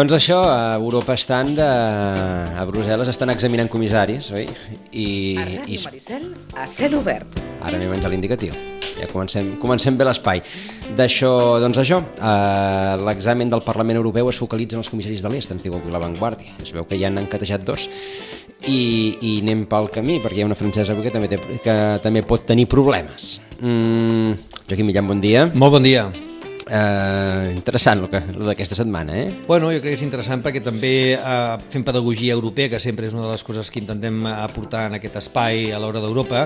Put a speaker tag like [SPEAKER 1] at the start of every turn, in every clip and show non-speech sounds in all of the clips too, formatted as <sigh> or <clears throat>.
[SPEAKER 1] Doncs això, a Europa estan de... a Brussel·les estan examinant comissaris, oi? I,
[SPEAKER 2] A
[SPEAKER 1] i
[SPEAKER 2] Ràdio Maricel, a cel obert.
[SPEAKER 1] ara m'he menjat l'indicatiu. Ja comencem, comencem bé l'espai. D'això, doncs això, eh, l'examen del Parlament Europeu es focalitza en els comissaris de l'Est, ens diu avui La Vanguardia. Es veu que ja n'han catejat dos i, i anem pel camí, perquè hi ha una francesa que també, té, que també pot tenir problemes. Mm, Joaquim Millan, bon dia.
[SPEAKER 3] Molt bon dia.
[SPEAKER 1] Eh, interessant el, que, d'aquesta setmana, eh?
[SPEAKER 3] Bueno, jo crec que és interessant perquè també eh, fem pedagogia europea, que sempre és una de les coses que intentem aportar en aquest espai a l'hora d'Europa,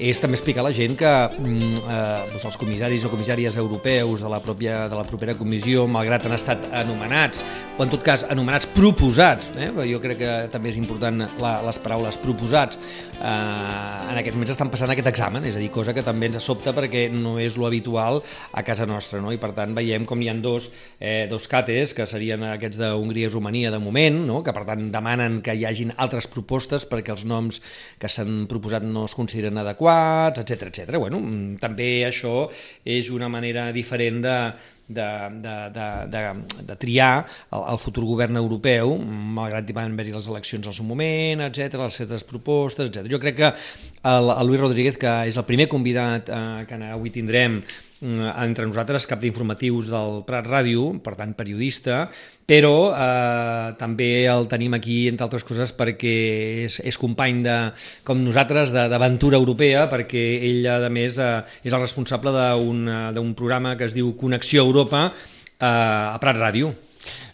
[SPEAKER 3] és també explicar a la gent que mm, eh, doncs els comissaris o comissàries europeus de la, pròpia, de la propera comissió, malgrat han estat anomenats, o en tot cas anomenats proposats, eh? jo crec que també és important la, les paraules proposats, eh, en aquests moments estan passant aquest examen, és a dir, cosa que també ens sobta perquè no és lo habitual a casa nostra, no? i per tant veiem com hi han dos, eh, dos cates, que serien aquests d'Hongria i Romania de moment, no? que per tant demanen que hi hagin altres propostes perquè els noms que s'han proposat no es consideren adequats, etc etc. Bueno, mm, també això és una manera diferent de, de, de, de, de, de triar el, el futur govern europeu, malgrat que van haver-hi les eleccions al seu moment, etc, les seves propostes, etc. Jo crec que el, el Luis Rodríguez, que és el primer convidat eh, que avui tindrem entre nosaltres, cap d'informatius del Prat Ràdio, per tant periodista, però eh, també el tenim aquí, entre altres coses, perquè és, és company de, com nosaltres d'aventura europea, perquè ell, a més, eh, és el responsable d'un eh, programa que es diu Connexió Europa eh, a Prat Ràdio.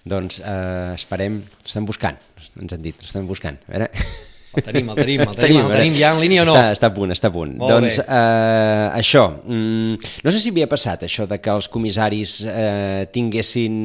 [SPEAKER 1] Doncs eh, esperem, l'estem buscant, ens han dit, l'estem buscant. A veure...
[SPEAKER 3] El tenim, el tenim, el <laughs> tenim, el tenim
[SPEAKER 1] veure.
[SPEAKER 3] ja en línia o no?
[SPEAKER 1] Està, està a punt, està a punt.
[SPEAKER 3] Molt
[SPEAKER 1] doncs
[SPEAKER 3] bé.
[SPEAKER 1] eh, això, mm, no sé si havia passat això de que els comissaris eh, tinguessin...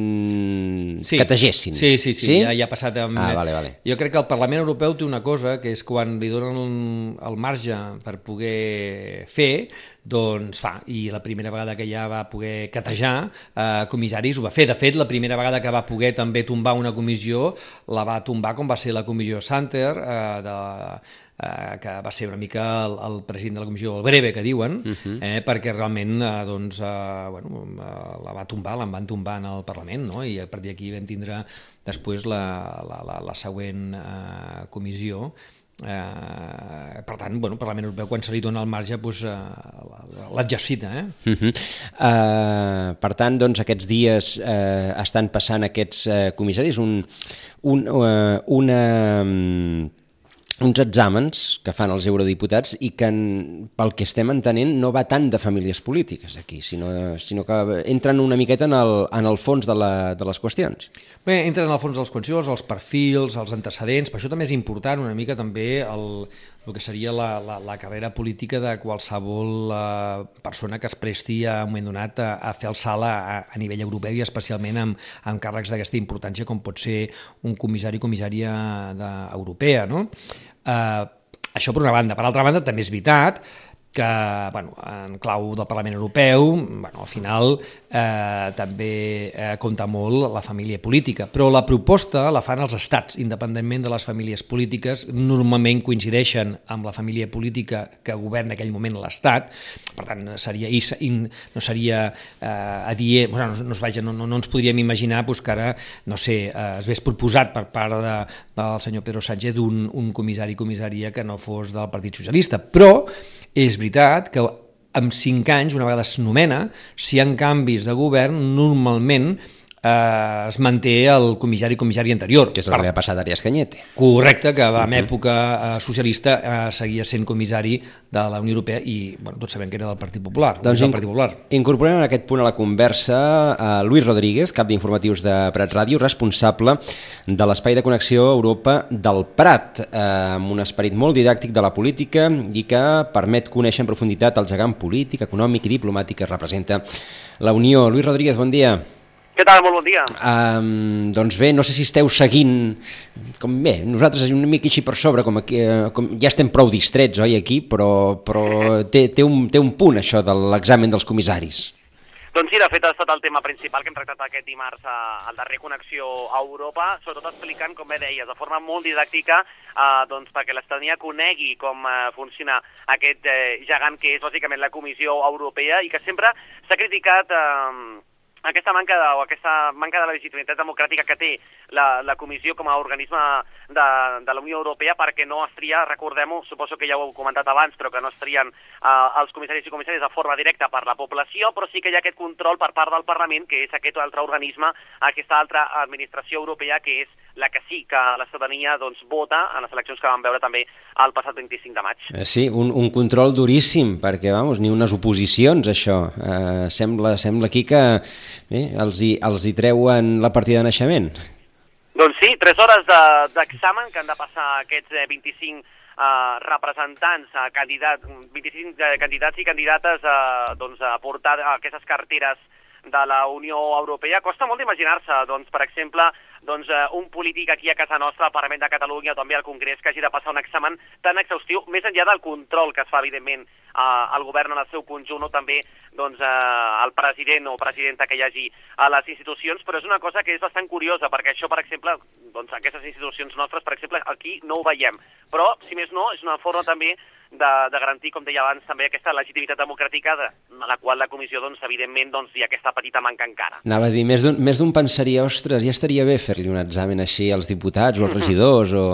[SPEAKER 1] categessin.
[SPEAKER 3] Sí, sí, sí, sí? Ja, ja ha passat amb...
[SPEAKER 1] Ah, vale, vale.
[SPEAKER 3] Jo crec que el Parlament Europeu té una cosa, que és quan li donen el marge per poder fer, doncs fa, i la primera vegada que ja va poder catejar eh, comissaris ho va fer. De fet, la primera vegada que va poder també tombar una comissió, la va tombar com va ser la comissió Santer, eh, de, eh, que va ser una mica el, el president de la comissió, el breve que diuen, uh -huh. eh, perquè realment eh, doncs, eh, bueno, eh, la va tombar, la van tombar en el Parlament, no? i a partir d'aquí vam tindre després la, la, la, la següent eh, comissió, Eh, per tant, bueno, el Parlament Europeu quan se li dona el marge doncs, eh, l'exercita eh?
[SPEAKER 1] Uh -huh. uh, per tant, doncs, aquests dies uh, estan passant aquests uh, comissaris un, un, uh, una, um, uns exàmens que fan els eurodiputats i que, en, pel que estem entenent, no va tant de famílies polítiques aquí, sinó, sinó que entren una miqueta en el, en el fons de, la, de les qüestions.
[SPEAKER 3] Bé, entren en el fons dels qüestions, els perfils, els antecedents, per això també és important una mica també el, el que seria la, la, la carrera política de qualsevol eh, persona que es presti a un moment donat a, a fer el salt a, a nivell europeu i especialment amb, amb càrrecs d'aquesta importància com pot ser un comissari o comissària de, europea, no? Eh, això per una banda. Per altra banda, també és veritat que bueno, en clau del Parlament Europeu bueno, al final eh, també eh, compta molt la família política, però la proposta la fan els estats, independentment de les famílies polítiques, normalment coincideixen amb la família política que governa aquell moment l'estat, per tant seria, in, no seria eh, adient, bueno, no, no, vaja, no, no, no ens podríem imaginar pues, que ara, no sé, eh, es vés proposat per part de, del senyor Pedro Sánchez d'un un comissari comissària que no fos del Partit Socialista, però és veritat que en cinc anys, una vegada es nomena, si hi ha canvis de govern, normalment eh, es manté el comissari comissari anterior.
[SPEAKER 1] Que és el per... que li ha passat a Arias Cañete.
[SPEAKER 3] Correcte, que en uh -huh. època eh, socialista eh, seguia sent comissari de la Unió Europea i bueno, tots sabem que era del Partit Popular.
[SPEAKER 1] Doncs
[SPEAKER 3] del Partit Popular.
[SPEAKER 1] incorporem en aquest punt a la conversa a Luis Rodríguez, cap d'informatius de Prat Ràdio, responsable de l'espai de connexió Europa del Prat, eh, amb un esperit molt didàctic de la política i que permet conèixer en profunditat el gegant polític, econòmic i diplomàtic que representa la Unió. Luis Rodríguez, bon dia.
[SPEAKER 4] Què tal? Molt bon dia.
[SPEAKER 1] Um, doncs bé, no sé si esteu seguint, com bé, nosaltres una mica així per sobre, com, aquí, eh, com ja estem prou distrets, oi, aquí, però, però té, té, un, té un punt això de l'examen dels comissaris.
[SPEAKER 4] Doncs sí, de fet ha estat el tema principal que hem tractat aquest dimarts al darrer Connexió a Europa, sobretot explicant, com bé deies, de forma molt didàctica, eh, doncs perquè l'estadania conegui com eh, funciona aquest eh, gegant que és bàsicament la Comissió Europea i que sempre s'ha criticat eh, aquesta manca de, o aquesta manca de legitimitat democràtica que té la, la comissió com a organisme de, de la Unió Europea perquè no es tria, recordem-ho, suposo que ja ho heu comentat abans, però que no es trien eh, els comissaris i comissàries de forma directa per la població, però sí que hi ha aquest control per part del Parlament, que és aquest altre organisme, aquesta altra administració europea, que és la que sí que la ciutadania doncs, vota en les eleccions que vam veure també el passat 25 de maig.
[SPEAKER 1] Eh, Sí, un, un control duríssim, perquè, vamos, ni unes oposicions, això. Eh, sembla, sembla aquí que bé, els, hi, els hi treuen la partida de naixement.
[SPEAKER 4] Doncs sí, tres hores de- d'examen de, que han de passar aquests eh, 25 eh, representants, eh, candidat, 25 eh, candidats i candidates eh, doncs, a portar aquestes carteres de la Unió Europea. Costa molt d'imaginar-se, doncs, per exemple, doncs, eh, un polític aquí a casa nostra, al Parlament de Catalunya o també al Congrés, que hagi de passar un examen tan exhaustiu, més enllà del control que es fa, evidentment, al govern en el seu conjunt o també doncs, el president o presidenta que hi hagi a les institucions, però és una cosa que és bastant curiosa, perquè això, per exemple, doncs, aquestes institucions nostres, per exemple, aquí no ho veiem. Però, si més no, és una forma també de, de garantir, com deia abans, també aquesta legitimitat democràtica de, a la qual la comissió, doncs, evidentment, doncs, hi ha aquesta petita manca encara.
[SPEAKER 1] Anava a dir, més d'un pensaria, ostres, ja estaria bé fer-li un examen així als diputats o als regidors o...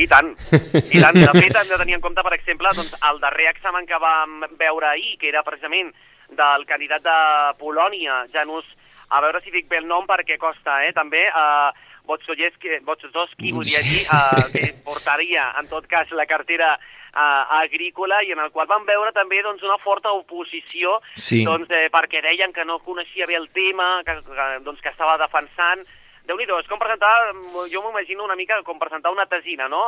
[SPEAKER 4] I tant, i tant. De fet, <laughs> hem de tenir en compte, per exemple, doncs, el darrer examen que vam veure ahir, que era precisament del candidat de Polònia, Janus, a veure si dic bé el nom perquè costa, eh, també, eh, Botsojewski, Botsojewski, volia dir, <laughs> eh, que portaria, en tot cas, la cartera eh, agrícola i en el qual vam veure també doncs, una forta oposició
[SPEAKER 3] Sí.
[SPEAKER 4] doncs, eh, perquè deien que no coneixia bé el tema, que, que, doncs, que estava defensant déu nhi és com presentar, jo m'imagino una mica com presentar una tesina, no?,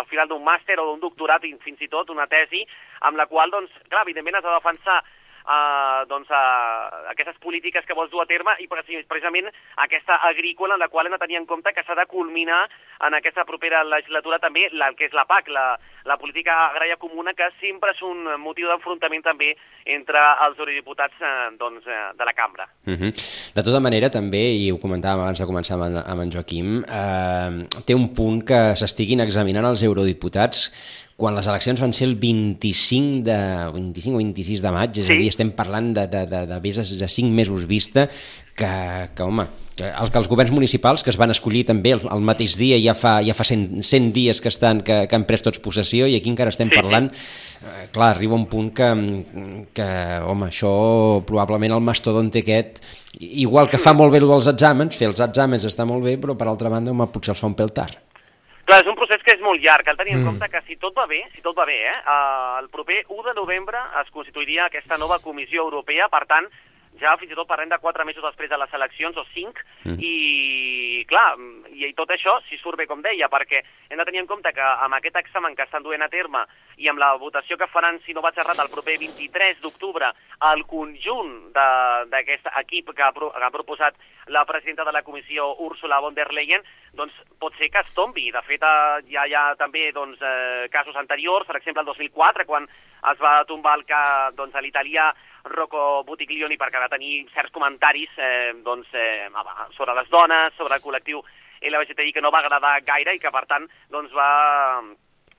[SPEAKER 4] al final d'un màster o d'un doctorat, fins i tot una tesi, amb la qual, doncs, clar, evidentment has de defensar uh, doncs, uh, aquestes polítiques que vols dur a terme i preci- precisament aquesta agrícola en la qual hem de tenir en compte que s'ha de culminar en aquesta propera legislatura també la, que és la PAC, la, la política agrària comuna, que sempre és un motiu d'enfrontament també entre els eurodiputats eh, doncs, eh, de la cambra.
[SPEAKER 1] Uh -huh. De tota manera, també, i ho comentàvem abans de començar amb amb en Joaquim, eh, té un punt que s'estiguin examinant els eurodiputats quan les eleccions van ser el 25, de, 25 o 26 de maig, és
[SPEAKER 4] Sí.
[SPEAKER 1] a dir, estem parlant de, de, de, de més de, de 5 mesos vista, que, que home, que, el, que els governs municipals, que es van escollir també el, el mateix dia, ja fa, ja fa 100, 100 dies que, estan, que, que han pres tots possessió, i aquí encara estem
[SPEAKER 4] sí.
[SPEAKER 1] parlant eh, clar, arriba un punt que, que, home, això probablement el mastodonte aquest, igual que fa molt bé el dels exàmens, fer els exàmens està molt bé, però per altra banda, home, potser els fa un pèl tard.
[SPEAKER 4] Clar, és un procés que és molt llarg, cal tenir en compte que si tot va bé, si tot va bé, eh, el proper 1 de novembre es constituiria aquesta nova Comissió Europea, per tant, ja fins i tot parlem de 4 mesos després de les eleccions, o 5,
[SPEAKER 1] Mm.
[SPEAKER 4] i clar, i, i tot això si surt bé, com deia, perquè hem de tenir en compte que amb aquest examen que estan duent a terme i amb la votació que faran, si no vaig errat, el proper 23 d'octubre, el conjunt d'aquest equip que ha, pro, que ha proposat la presidenta de la comissió, Úrsula von der Leyen, doncs pot ser que es tombi. De fet, eh, ja hi ha també doncs, eh, casos anteriors, per exemple, el 2004, quan es va tombar el ca, doncs, a l'italià Rocco Buttiglioni perquè va tenir certs comentaris eh, doncs, eh, sobre les dones, sobre el col·lectiu LGTBI que no va agradar gaire i que, per tant, doncs, va,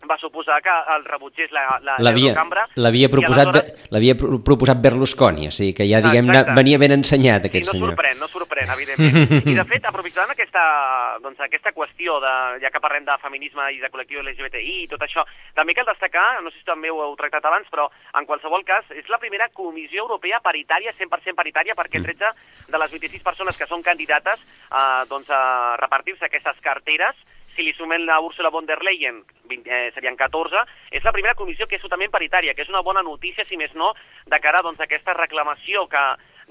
[SPEAKER 4] va suposar que el rebutgés la, la,
[SPEAKER 1] L'havia
[SPEAKER 4] l'Eurocambra.
[SPEAKER 1] l'havia
[SPEAKER 4] I
[SPEAKER 1] proposat,
[SPEAKER 4] aleshores-
[SPEAKER 1] l'havia pro- proposat Berlusconi, o sigui que ja,
[SPEAKER 4] Exacte.
[SPEAKER 1] venia ben ensenyat
[SPEAKER 4] Sí,
[SPEAKER 1] aquest
[SPEAKER 4] no
[SPEAKER 1] senyor.
[SPEAKER 4] sorprèn, no sorprèn, evidentment. I de fet, aprofitant aquesta, doncs, aquesta qüestió, de, ja que parlem de feminisme i de col·lectiu LGBTI i tot això, també cal destacar, no sé si també ho heu tractat abans, però en qualsevol cas és la primera comissió europea paritària, 100% paritària, perquè 13 de les 26 persones que són candidates eh, doncs, a repartir-se aquestes carteres si li sumem la Úrsula von der Leyen, 20, eh, serien 14, és la primera comissió que és totalment paritària, que és una bona notícia, si més no, de cara doncs, a aquesta reclamació que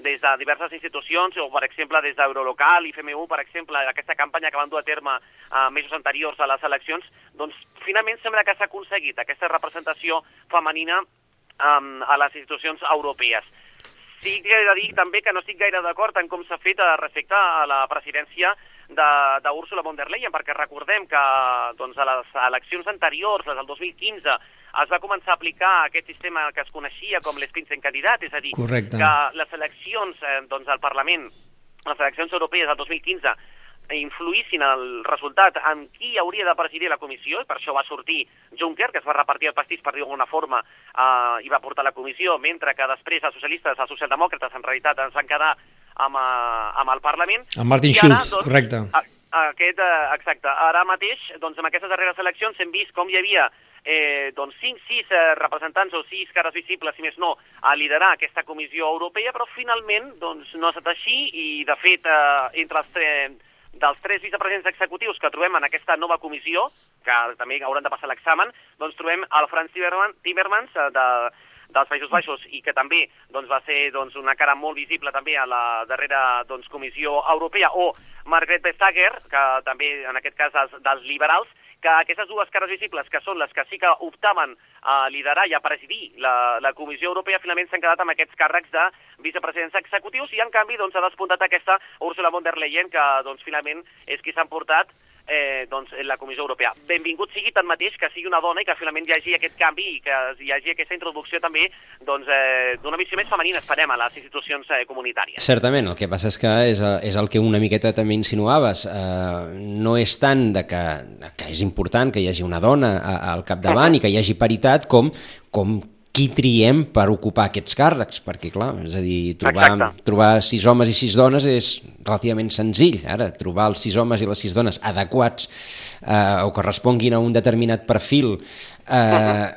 [SPEAKER 4] des de diverses institucions, o per exemple des d'Eurolocal i FMU, per exemple, aquesta campanya que van dur a terme eh, mesos anteriors a les eleccions, doncs finalment sembla que s'ha aconseguit aquesta representació femenina um, a les institucions europees. Sí que he de dir també que no estic gaire d'acord en com s'ha fet eh, respecte a la presidència de- d'Úrsula von der Leyen, perquè recordem que doncs, a les eleccions anteriors, les del 2015, es va començar a aplicar aquest sistema que es coneixia com l'Spitzenkandidat, és a dir,
[SPEAKER 3] Correcte.
[SPEAKER 4] que les eleccions eh, doncs, al Parlament, les eleccions europees del 2015, influïssin el resultat en qui hauria de presidir la comissió, i per això va sortir Juncker, que es va repartir el pastís, per dir d'alguna forma, eh, i va portar la comissió, mentre que després els socialistes, els socialdemòcrates, en realitat ens van quedar amb, uh, amb el Parlament.
[SPEAKER 3] El Martin
[SPEAKER 4] ara,
[SPEAKER 3] Schulz, correcte.
[SPEAKER 4] a- Aquest, eh, exacte. Ara mateix, doncs, en aquestes darreres eleccions hem vist com hi havia eh, doncs 5, 6 eh, representants o 6 cares visibles, si més no, a liderar aquesta comissió europea, però finalment doncs, no ha estat així i, de fet, eh, entre els tres, dels tres vicepresidents executius que trobem en aquesta nova comissió, que també hauran de passar l'examen, doncs trobem el Franz Timmermans, Timmermans eh, de, dels Països Baixos i que també doncs, va ser doncs, una cara molt visible també a la darrera doncs, Comissió Europea, o Margrethe Vestager, que també en aquest cas dels liberals, que aquestes dues cares visibles, que són les que sí que optaven a liderar i a presidir la, la Comissió Europea, finalment s'han quedat amb aquests càrrecs de vicepresidents executius i, en canvi, doncs, ha despuntat aquesta Ursula von der Leyen, que doncs, finalment és qui s'ha emportat eh, doncs, en la Comissió Europea. Benvingut sigui tanmateix que sigui una dona i que finalment hi hagi aquest canvi i que hi hagi aquesta introducció també doncs, eh, d'una visió més femenina, esperem, a les institucions eh, comunitàries.
[SPEAKER 1] Certament, el que passa és que és, és el que una miqueta també insinuaves. Eh, no és tant de que, que és important que hi hagi una dona a- al capdavant i que hi hagi paritat com, com qui triem per ocupar aquests càrrecs, perquè clar, és a dir, trobar,
[SPEAKER 4] Exacte.
[SPEAKER 1] trobar sis homes i sis dones és relativament senzill. Ara, trobar els sis homes i les sis dones adequats eh, o que responguin a un determinat perfil, eh,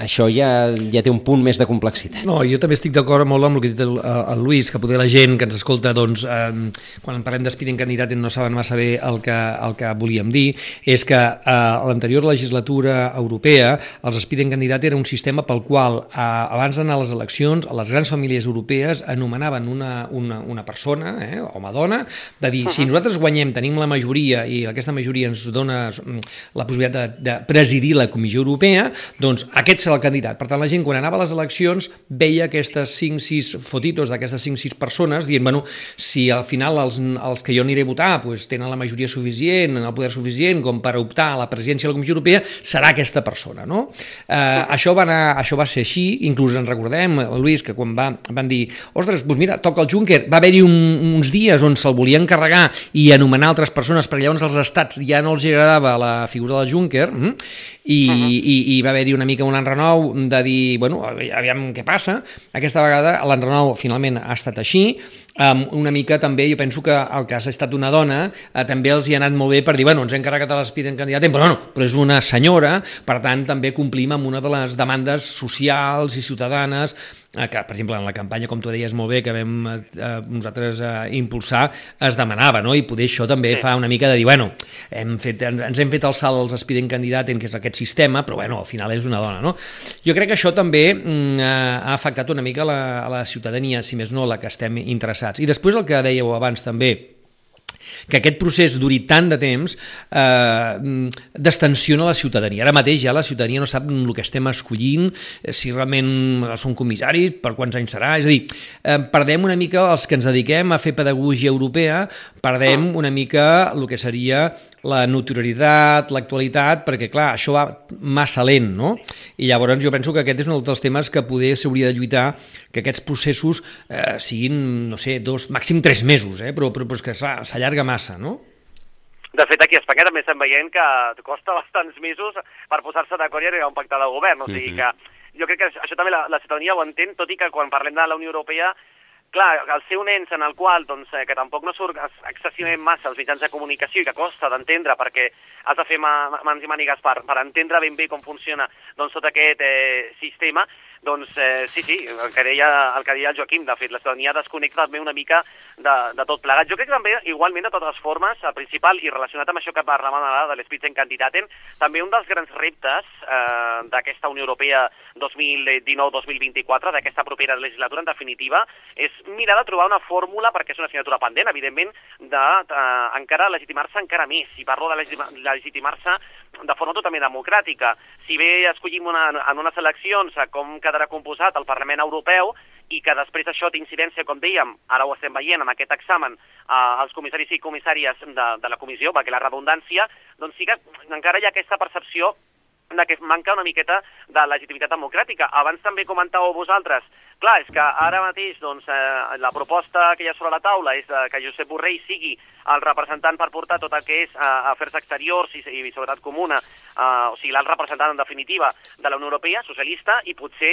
[SPEAKER 1] això ja, ja té un punt més de complexitat.
[SPEAKER 3] No, jo també estic d'acord molt amb el que ha dit el, el Lluís, que poder la gent que ens escolta, doncs, eh, quan parlem d'Aspirant Candidat no saben massa bé el que, el que volíem dir, és que eh, a l'anterior legislatura europea els Aspirant Candidat era un sistema pel qual eh, abans d'anar a les eleccions, a les grans famílies europees anomenaven una, una, una persona, eh, home-dona, de dir, si nosaltres guanyem, tenim la majoria i aquesta majoria ens dona la possibilitat de, de presidir la Comissió Europea, doncs aquest serà el candidat. Per tant, la gent quan anava a les eleccions veia aquestes 5-6 fotitos d'aquestes 5-6 persones dient, bueno, si al final els, els que jo aniré a votar pues, tenen la majoria suficient, el poder suficient com per optar a la presidència de la Comissió Europea, serà aquesta persona, no? Eh, això, va anar, això va ser així, inclús ens recordem, Lluís, que quan va, van dir, ostres, doncs mira, toca el Juncker, va haver-hi un, uns dies on se'l volien carregar i anomenar altres persones, perquè llavors als estats ja no els agradava la figura del Juncker, mm? i, uh -huh. i, i va haver-hi una mica un enrenou de dir, bueno, aviam què passa. Aquesta vegada l'enrenou finalment ha estat així, Um, una mica també, jo penso que el cas ha estat una dona, uh, també els hi ha anat molt bé per dir, bueno, ens hem carregat a l'Espiden candidat, però no, però és una senyora, per tant també complim amb una de les demandes socials i ciutadanes que, per exemple, en la campanya, com tu deies molt bé, que vam eh, nosaltres eh, impulsar, es demanava, no? I poder això també sí. fa una mica de dir, bueno, hem fet, ens hem fet el salt als aspirant candidat en què és aquest sistema, però bueno, al final és una dona, no? Jo crec que això també mm, ha afectat una mica la, a la ciutadania, si més no, la que estem interessats. I després el que dèieu abans també, que aquest procés duri tant de temps eh, destensiona la ciutadania. Ara mateix ja la ciutadania no sap el que estem escollint, eh, si realment són comissaris, per quants anys serà. És a dir, eh, perdem una mica els que ens dediquem a fer pedagogia europea, perdem una mica el que seria la notorietat, l'actualitat, perquè clar, això va massa lent, no? I llavors jo penso que aquest és un dels temes que poder s'hauria de lluitar que aquests processos eh, siguin, no sé, dos, màxim tres mesos, eh? però, però, però és que s'allarga massa, no?
[SPEAKER 4] De fet, aquí a Espanya també estem veient que costa <laughs> bastants mesos per posar-se d'acord i arribar a un pacte de govern. O sigui que jo crec que això també la, la ciutadania ho entén, tot i que quan parlem de la Unió Europea clar, el ser un ens en el qual doncs, eh, que tampoc no surt excessivament massa els mitjans de comunicació i que costa d'entendre perquè has de fer ma mans i mànigues per, per entendre ben bé com funciona doncs, tot aquest eh, sistema, doncs eh, sí, sí, el que, deia, el que deia el Joaquim, de fet, la ciutadania desconnecta també una mica de, de tot plegat. Jo crec que també, igualment, de totes formes, el principal, i relacionat amb això que parlàvem ara de l'Spitzenkandidaten, també un dels grans reptes eh, d'aquesta Unió Europea 2019-2024, d'aquesta propera legislatura, en definitiva, és mirar de trobar una fórmula, perquè és una assignatura pendent, evidentment, de eh, encara legitimar-se encara més. Si parlo de legitimar-se de forma totalment democràtica. Si bé escollim una, en unes eleccions com quedarà composat el Parlament Europeu i que després això té incidència, com dèiem, ara ho estem veient amb aquest examen eh, als comissaris i comissàries de, de la comissió, perquè la redundància, doncs sí que encara hi ha aquesta percepció de que manca una miqueta de legitimitat democràtica. Abans també comentàveu vosaltres Clar, és que ara mateix doncs, eh, la proposta que hi ha sobre la taula és eh, que Josep Borrell sigui el representant per portar tot el que és eh, afers exteriors i, i seguretat comuna, eh, o sigui, l'alt representant en definitiva de la Unió Europea, socialista, i potser,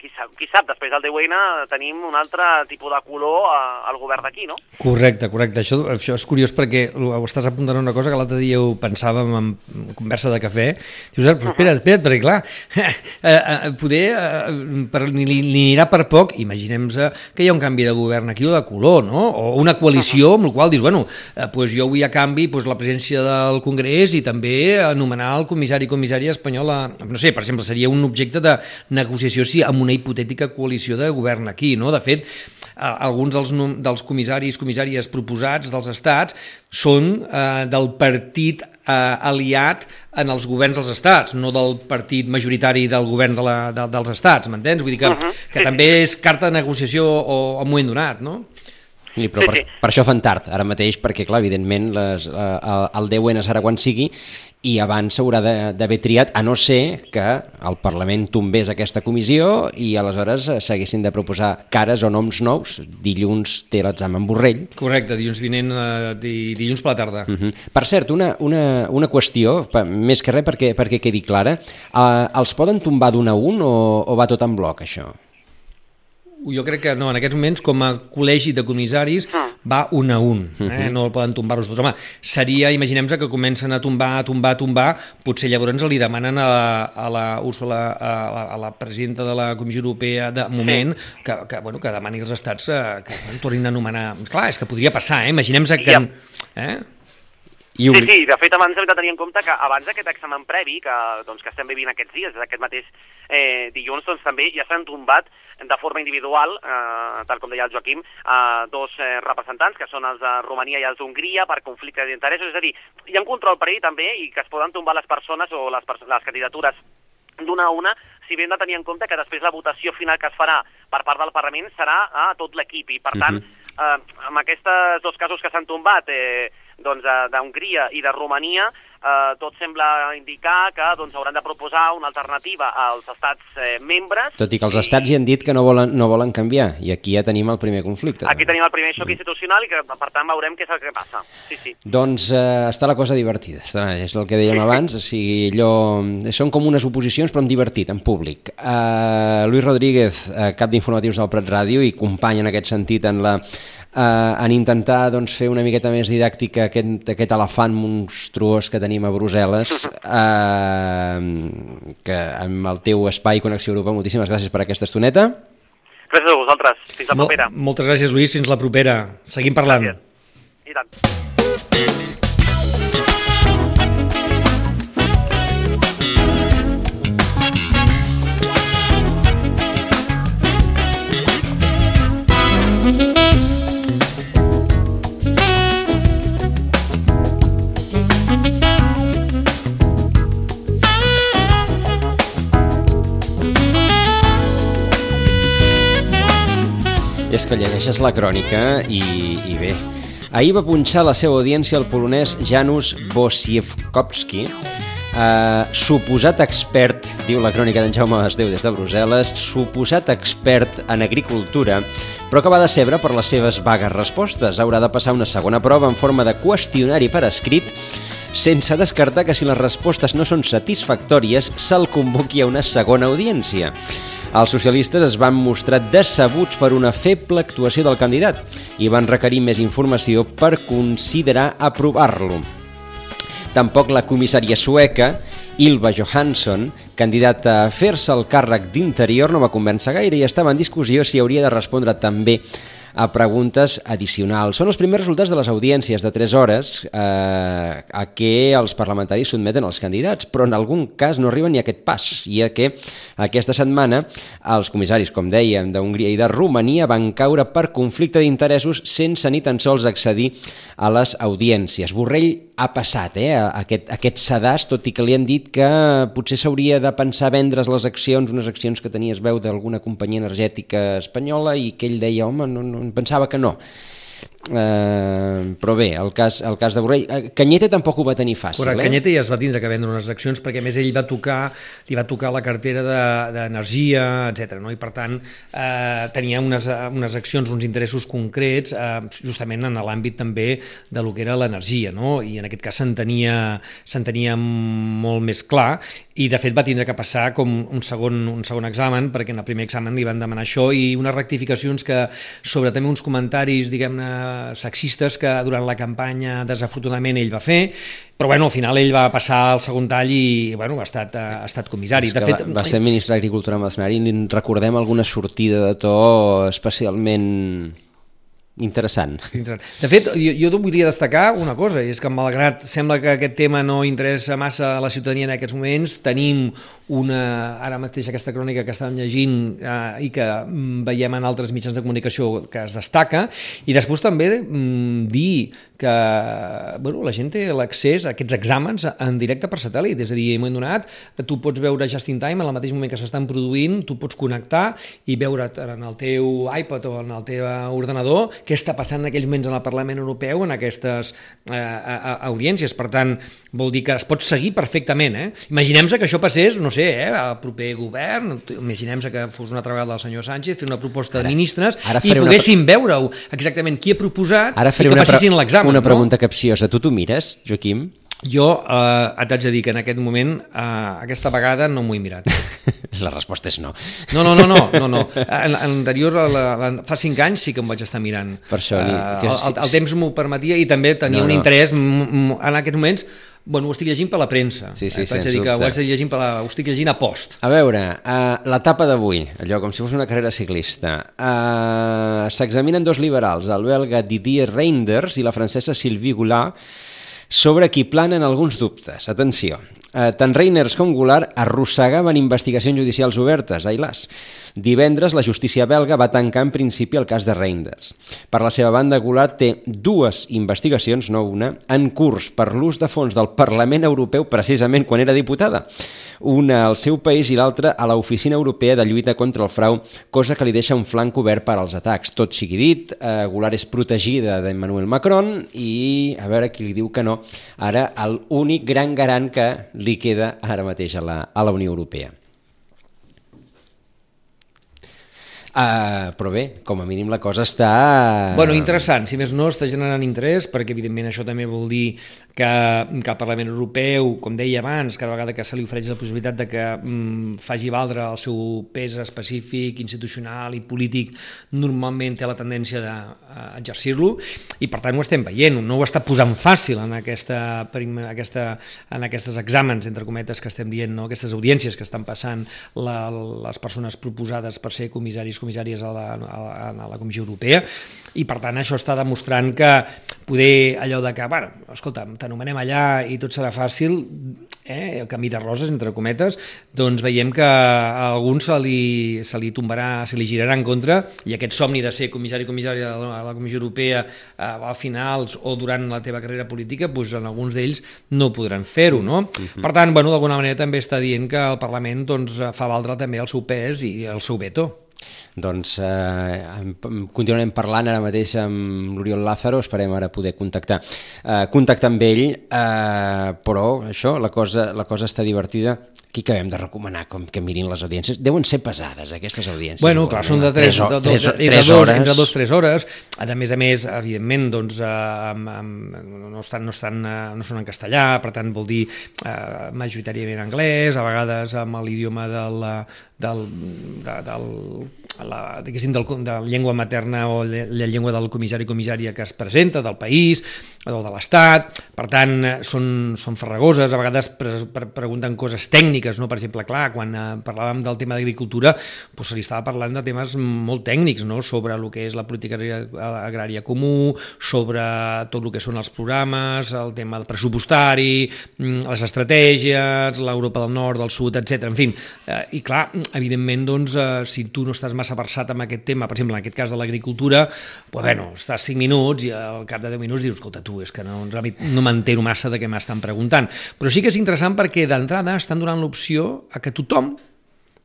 [SPEAKER 4] qui sap, qui sap després del 10N tenim un altre tipus de color eh, al govern d'aquí, no?
[SPEAKER 3] Correcte, correcte. Això, això és curiós perquè ho estàs apuntant una cosa que l'altre dia ho pensàvem en conversa de cafè. Dius, però espera't, espera't, perquè clar, <laughs> eh, eh, poder, eh, per, ni, ni anirà per poc, imaginem que hi ha un canvi de govern aquí o de color, no? O una coalició amb la qual dius, bueno, eh, pues jo vull a canvi pues, la presència del Congrés i també anomenar el comissari comissària espanyola, no sé, per exemple, seria un objecte de negociació sí, amb una hipotètica coalició de govern aquí, no? De fet, alguns dels, dels comissaris, comissàries proposats dels estats són eh, del partit eh, aliat en els governs dels estats, no del partit majoritari del govern de la, de, dels estats, m'entens? Vull dir que, uh -huh. que sí, també és carta de negociació o, o moment donat, no?
[SPEAKER 1] Sí, però per, per això fan tard, ara mateix, perquè, clar, evidentment, les, eh, el 10N serà quan sigui i abans s'haurà d'haver triat, a no ser que el Parlament tombés aquesta comissió i aleshores s'haguessin de proposar cares o noms nous. Dilluns té l'examen Borrell.
[SPEAKER 3] Correcte, dilluns vinent, eh, dilluns per la tarda.
[SPEAKER 1] Uh -huh. Per cert, una, una, una qüestió, més que res perquè, perquè quedi clara, eh, els poden tombar d'un a un o, o va tot en bloc, això?
[SPEAKER 3] Jo crec que no, en aquests moments com a col·legi de comissaris ah. va un a un, eh? Uh mhm. -huh. no el poden tombar-los tots. Home, seria, imaginem que comencen a tombar, a tombar, a tombar, potser llavors li demanen a la, a la Úrsula, a la, a la presidenta de la Comissió Europea de moment, sí. que, que, bueno, que demani als estats eh, que en tornin a anomenar... Clar, és que podria passar, eh? Imaginem que... Ja. Eh?
[SPEAKER 4] I Sí, sí, de fet abans hem de tenir en compte que abans d'aquest examen previ que, doncs, que estem vivint aquests dies, aquest mateix eh, dilluns, doncs també ja s'han tombat de forma individual, eh, tal com deia el Joaquim, eh, dos eh, representants, que són els de Romania i els d'Hongria, per conflicte d'interessos, és a dir, hi ha un control per ell també i que es poden tombar les persones o les, les candidatures d'una a una, si bé hem de tenir en compte que després la votació final que es farà per part del Parlament serà a tot l'equip i, per tant, uh -huh. eh, amb aquests dos casos que s'han tombat, eh, doncs, eh, d'Hongria i de Romania, eh, tot sembla indicar que doncs, hauran de proposar una alternativa als estats eh, membres.
[SPEAKER 1] Tot i que els i... estats hi han dit que no volen, no volen canviar, i aquí ja tenim el primer conflicte.
[SPEAKER 4] Aquí tenim el primer xoc institucional i que, per tant, veurem què és el que passa. Sí, sí.
[SPEAKER 1] Doncs eh, està la cosa divertida, està, és el que dèiem sí, abans, o sigui, allò, són com unes oposicions però en divertit, en públic. Uh, Luis Rodríguez, uh, cap d'informatius del Prat Ràdio i company en aquest sentit en la eh, en intentar doncs, fer una miqueta més didàctica aquest, aquest elefant monstruós que tenim a Brussel·les <laughs> eh, que amb el teu espai Connexió Europa, moltíssimes gràcies per aquesta estoneta.
[SPEAKER 4] Gràcies a vosaltres, fins la propera.
[SPEAKER 3] Mol Moltes gràcies Lluís, fins la propera. Seguim parlant. Gràcies.
[SPEAKER 4] I tant
[SPEAKER 1] És que llegeixes la crònica i, i bé. Ahir va punxar la seva audiència el polonès Janusz Wojciechowski, eh, suposat expert, diu la crònica d'en Jaume Basdeu des de Brussel·les, suposat expert en agricultura, però que va decebre per les seves vagues respostes. Haurà de passar una segona prova en forma de qüestionari per escrit sense descartar que si les respostes no són satisfactòries se'l convoqui a una segona audiència. Els socialistes es van mostrar decebuts per una feble actuació del candidat i van requerir més informació per considerar aprovar-lo. Tampoc la comissària sueca, Ilva Johansson, candidata a fer-se el càrrec d'interior, no va convèncer gaire i estava en discussió si hauria de respondre també a preguntes addicionals. Són els primers resultats de les audiències de 3 hores eh, a què els parlamentaris sotmeten els candidats, però en algun cas no arriben ni a aquest pas, i a que aquesta setmana els comissaris, com dèiem, d'Hongria i de Romania van caure per conflicte d'interessos sense ni tan sols accedir a les audiències. Borrell ha passat eh, aquest, aquest sedàs, tot i que li han dit que potser s'hauria de pensar vendre's les accions, unes accions que tenies veu d'alguna companyia energètica espanyola i que ell deia, home, no, no, pensava que no. Eh, però bé, el cas, el cas de Borrell... Eh, Canyete tampoc ho va tenir fàcil,
[SPEAKER 3] Correcte,
[SPEAKER 1] eh?
[SPEAKER 3] Canyete ja es va tindre que vendre unes accions perquè més ell va tocar, li va tocar la cartera d'energia, de, etc. No? i per tant eh, tenia unes, unes accions, uns interessos concrets eh, justament en l'àmbit també de lo que era l'energia no? i en aquest cas s'entenia molt més clar i de fet va tindre que passar com un segon, un segon examen perquè en el primer examen li van demanar això i unes rectificacions que sobre també uns comentaris diguem-ne sexistes que durant la campanya desafortunadament ell va fer, però bueno, al final ell va passar al segon tall i bueno, ha, estat, ha estat comissari.
[SPEAKER 1] de fet, va, va ser ministre d'Agricultura Mercenari i recordem alguna sortida de to especialment interessant.
[SPEAKER 3] De fet, jo, jo volia destacar una cosa, i és que malgrat sembla que aquest tema no interessa massa a la ciutadania en aquests moments, tenim una, ara mateix aquesta crònica que estàvem llegint eh, i que mm, veiem en altres mitjans de comunicació que es destaca, i després també mm, dir que bueno, la gent té l'accés a aquests exàmens en directe per satèl·lit, és a dir, en moment donat tu pots veure just in time, en el mateix moment que s'estan produint, tu pots connectar i veure en el teu iPad o en el teu ordenador què està passant en aquells moments en el Parlament Europeu en aquestes eh, audiències. Per tant, vol dir que es pot seguir perfectament. Eh? Imaginem-se que això passés, no sé, eh, al proper govern, imaginem-se que fos una altra vegada del senyor Sánchez, fer una proposta ara, de ministres ara i poguéssim una... veure exactament qui ha proposat
[SPEAKER 1] ara
[SPEAKER 3] i que passessin l'examen.
[SPEAKER 1] Una pregunta no? capciosa. Tu t'ho mires, Joaquim?
[SPEAKER 3] Jo eh, et haig de dir que en aquest moment, eh, aquesta vegada no m'ho he mirat. <laughs>
[SPEAKER 1] La resposta és no.
[SPEAKER 3] No, no, no, no, no, no. L'anterior, fa cinc anys sí que em vaig estar mirant.
[SPEAKER 1] Per això...
[SPEAKER 3] Uh, que, el, el, el temps m'ho permetia i també tenia no, no. un interès en aquests moments Bueno, ho estic llegint per la premsa.
[SPEAKER 1] Sí, sí,
[SPEAKER 3] eh? Vaig dir que ho estic llegint per la... ho estic llegint a post.
[SPEAKER 1] A veure, uh, l'etapa d'avui, allò com si fos una carrera ciclista. Uh, S'examinen dos liberals, el belga Didier Reinders i la francesa Sylvie Goulart, sobre qui planen alguns dubtes. Atenció, eh, tant Reiners com Goulart arrossegaven investigacions judicials obertes, ai las. Divendres, la justícia belga va tancar en principi el cas de Reinders. Per la seva banda, Goulart té dues investigacions, no una, en curs per l'ús de fons del Parlament Europeu precisament quan era diputada. Una al seu país i l'altra a l'Oficina Europea de Lluita contra el Frau, cosa que li deixa un flanc obert per als atacs. Tot sigui dit, eh, Goulart és protegida d'Emmanuel Macron i, a veure qui li diu que no, ara l'únic gran garant que li queda ara mateix a la, a la Unió Europea. Uh, però bé, com a mínim la cosa està...
[SPEAKER 3] Bueno, interessant, si més no està generant interès, perquè evidentment això també vol dir que, que el Parlament Europeu, com deia abans, cada vegada que se li ofereix la possibilitat de que mm, faci valdre el seu pes específic, institucional i polític, normalment té la tendència d'exercir-lo, i per tant ho estem veient, no ho està posant fàcil en, aquesta, aquesta, en aquestes exàmens, entre cometes, que estem dient, no? aquestes audiències que estan passant la, les persones proposades per ser comissaris comissàries a la, a la, a la Comissió Europea i per tant això està demostrant que poder allò de que, bueno, escolta, t'anomenem allà i tot serà fàcil, eh, el camí de roses, entre cometes, doncs veiem que a alguns se li, se li tombarà, se li girarà en contra i aquest somni de ser comissari comissari a la, a la Comissió Europea eh, a finals o durant la teva carrera política, doncs en alguns d'ells no podran fer-ho, no? Uh mhm. -huh. Per tant, bueno, d'alguna manera també està dient que el Parlament doncs, fa valdre també el seu pes i el seu veto.
[SPEAKER 1] Doncs eh, continuarem parlant ara mateix amb l'Oriol Lázaro, esperem ara poder contactar, eh, contactar amb ell, eh, però això, la cosa, la cosa està divertida. Aquí acabem de recomanar com que mirin les audiències. Deuen ser pesades, aquestes audiències.
[SPEAKER 3] Bueno, clar, són de 3, 3, 3, 3, 3 hores. Entre 2 3 hores. A més a més, evidentment, doncs, eh, amb, amb, no, estan, no, estan, eh, no són en castellà, per tant, vol dir eh, majoritàriament anglès, a vegades amb l'idioma del, del, de, del la, diguéssim, del, de la llengua materna o la llengua del comissari comissària que es presenta, del país o de l'Estat, per tant són, són farragoses, a vegades pre, pre, pregunten coses tècniques, no? per exemple, clar, quan eh, parlàvem del tema d'agricultura doncs se li estava parlant de temes molt tècnics, no? sobre el que és la política agrària comú, sobre tot el que són els programes, el tema del pressupostari, mm, les estratègies, l'Europa del Nord, del Sud, etc. En fi, eh, i clar, evidentment, doncs, eh, si tu no estàs massa versat amb aquest tema, per exemple, en aquest cas de l'agricultura, pues, bueno, estàs 5 minuts i al cap de 10 minuts dius, escolta, tu, és que no, no m'entero massa de què m'estan preguntant. Però sí que és interessant perquè d'entrada estan donant l'opció a que tothom,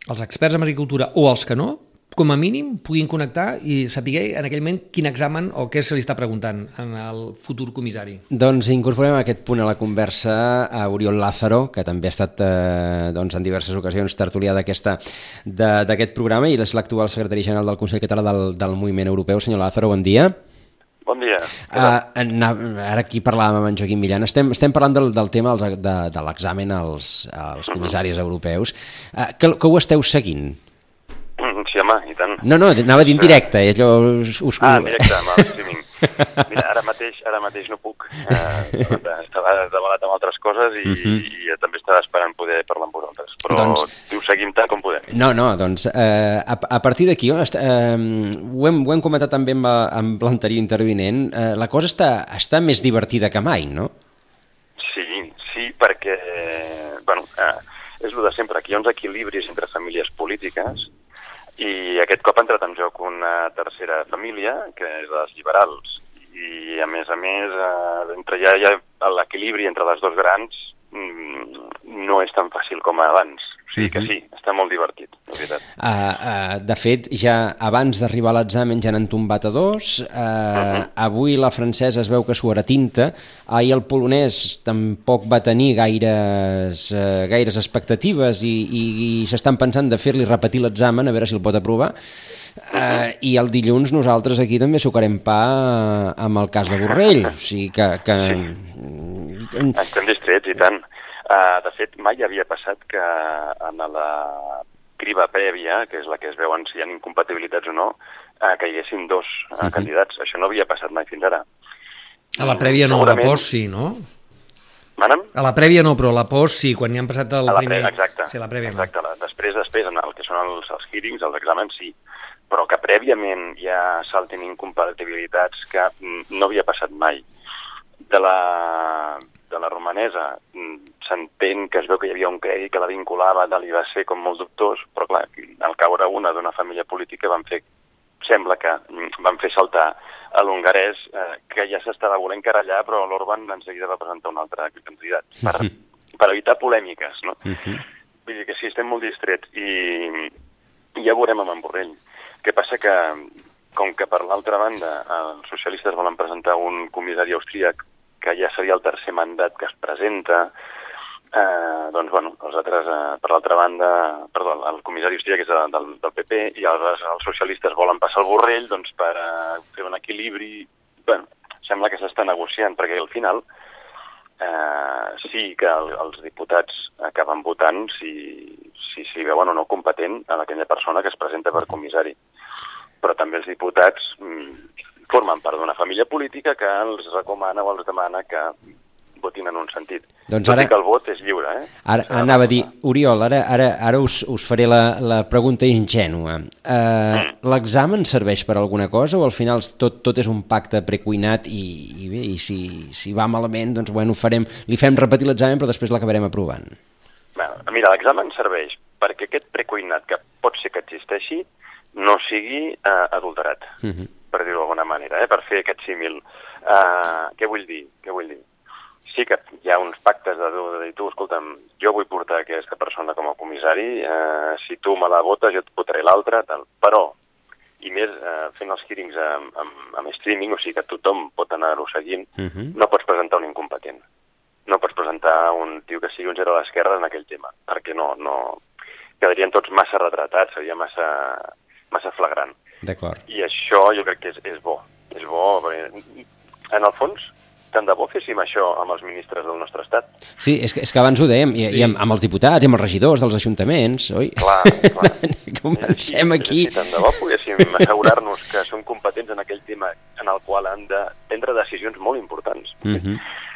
[SPEAKER 3] els experts en agricultura o els que no, com a mínim, puguin connectar i saber en aquell moment quin examen o què se li està preguntant en el futur comissari.
[SPEAKER 1] Doncs incorporem aquest punt a la conversa a Oriol Lázaro, que també ha estat eh, doncs, en diverses ocasions tertulià d'aquest programa i és l'actual secretari general del Consell Català del, del Moviment Europeu. Senyor Lázaro, bon dia.
[SPEAKER 5] Bon dia.
[SPEAKER 1] Uh, ara aquí parlàvem amb en Joaquim Millan. Estem, estem parlant del, del tema dels, de, de l'examen als, als comissaris europeus. Uh, que, que ho esteu seguint?
[SPEAKER 5] Sí, home, i tant.
[SPEAKER 1] No, no, anava a dir en directe. Eh, allò us, us...
[SPEAKER 5] Ah, en directe, amb el streaming. Mira, ara mateix, ara mateix no puc. Eh, <laughs> estava devalat amb altres coses i, uh -huh. i, també estava esperant poder parlar amb vosaltres. Però doncs... ho seguim tant com podem.
[SPEAKER 1] No, no, doncs eh, a, a partir d'aquí, eh, ho, hem, ho hem comentat també amb, amb l'anterior intervinent, eh, la cosa està, està més divertida que mai, no?
[SPEAKER 5] Sí, sí, perquè, bueno, eh, és el de sempre, aquí hi ha uns equilibris entre famílies polítiques i aquest cop ha entrat en joc una tercera família, que és les liberals. I, a més a més, eh, entre ja, ja l'equilibri entre les dos grans mm, no és tan fàcil com abans. O sigui que sí, està molt divertit, de veritat.
[SPEAKER 1] Uh, uh, de fet, ja abans d'arribar a l'examen ja n'han tombat a dos. Uh, uh -huh. Avui la francesa es veu que s'ho tinta. Ahir el polonès tampoc va tenir gaires, uh, gaires expectatives i, i, i s'estan pensant de fer-li repetir l'examen a veure si el pot aprovar. Uh, uh -huh. I el dilluns nosaltres aquí també sucarem pa amb el cas de Borrell. O sigui que... que...
[SPEAKER 5] Sí. Estem distrets i tant. Uh, de fet, mai havia passat que en la criba prèvia, que és la que es veuen si hi ha incompatibilitats o no, uh, que hi haguessin dos uh, uh -huh. candidats. Això no havia passat mai fins ara.
[SPEAKER 3] A la prèvia no, Segurament... a la post sí, no?
[SPEAKER 5] Mana'm?
[SPEAKER 3] A la prèvia no, però a la post sí, quan hi han passat el
[SPEAKER 5] a la
[SPEAKER 3] primer...
[SPEAKER 5] Exacte.
[SPEAKER 3] Sí, a la prèvia
[SPEAKER 5] exacte. No. Després, després, en el que són els, els hearings, els exàmens, sí. Però que prèviament ja saltin incompatibilitats que no havia passat mai. De la, de la romanesa mm, s'entén que es veu que hi havia un crèdit que la vinculava, de li va ser com molt dubtós, però clar, al caure una d'una família política van fer, sembla que mm, van fer saltar a l'hongarès, eh, que ja s'estava volent carallar, però l'Orban en seguida va presentar un altre candidat, per, uh -huh. per evitar polèmiques, no? Uh -huh. Vull dir que sí, estem molt distrets i, i ja veurem amb en Borrell. Què passa que, com que per l'altra banda els socialistes volen presentar un comissari austríac que ja seria el tercer mandat que es presenta, eh, doncs, bueno, els altres, eh, per l'altra banda, perdó, el comissari Hostia, que és del, del PP, i els, els socialistes volen passar el borrell, doncs, per eh, fer un equilibri... Bueno, sembla que s'està negociant, perquè al final eh, sí que el, els diputats acaben votant si, si, si veuen o no competent a aquella persona que es presenta per comissari. Però també els diputats mm, formen part d'una família política que els recomana o els demana que votin en un sentit. Doncs ara... que el vot és lliure, eh?
[SPEAKER 1] Ara anava a dir, Oriol, ara, ara, ara us, us faré la, la pregunta ingènua. Uh, mm. L'examen serveix per alguna cosa o al final tot, tot és un pacte precuinat i, i bé, i si, si va malament, doncs bueno, farem, li fem repetir l'examen però després l'acabarem aprovant?
[SPEAKER 5] Bueno, mira, l'examen serveix perquè aquest precuinat que pot ser que existeixi no sigui uh, adulterat. Uh mhm. Per dir-ho d'alguna manera, eh, per fer aquest símil. Uh, què vull dir? Què vull dir? Sí que hi ha uns pactes de, de dir, tu, escolta'm, jo vull portar aquesta persona com a comissari, uh, si tu me la votes jo et votaré l'altra, tal. Però, i més uh, fent els hearings amb, amb, amb streaming, o sigui que tothom pot anar-ho seguint, uh mhm. -huh. no pots presentar un incompetent. No pots presentar un tio que sigui un zero a l'esquerra en aquell tema, perquè no, no... quedarien tots massa retratats, seria massa, massa flagrant.
[SPEAKER 1] D'acord.
[SPEAKER 5] I això jo crec que és, és bo. És bo, perquè, en el fons, tant de bo féssim això amb els ministres del nostre estat.
[SPEAKER 1] Sí, és que, és que abans ho dèiem, i, sí. i amb, amb els diputats, i amb els regidors dels ajuntaments, oi?
[SPEAKER 5] Clar, <laughs> clar.
[SPEAKER 1] Comencem
[SPEAKER 5] sí,
[SPEAKER 1] aquí.
[SPEAKER 5] Sí, tant de bo poguéssim <laughs> assegurar-nos que som competents en aquell tema en el qual han de prendre decisions molt importants. Uh
[SPEAKER 1] mhm. -huh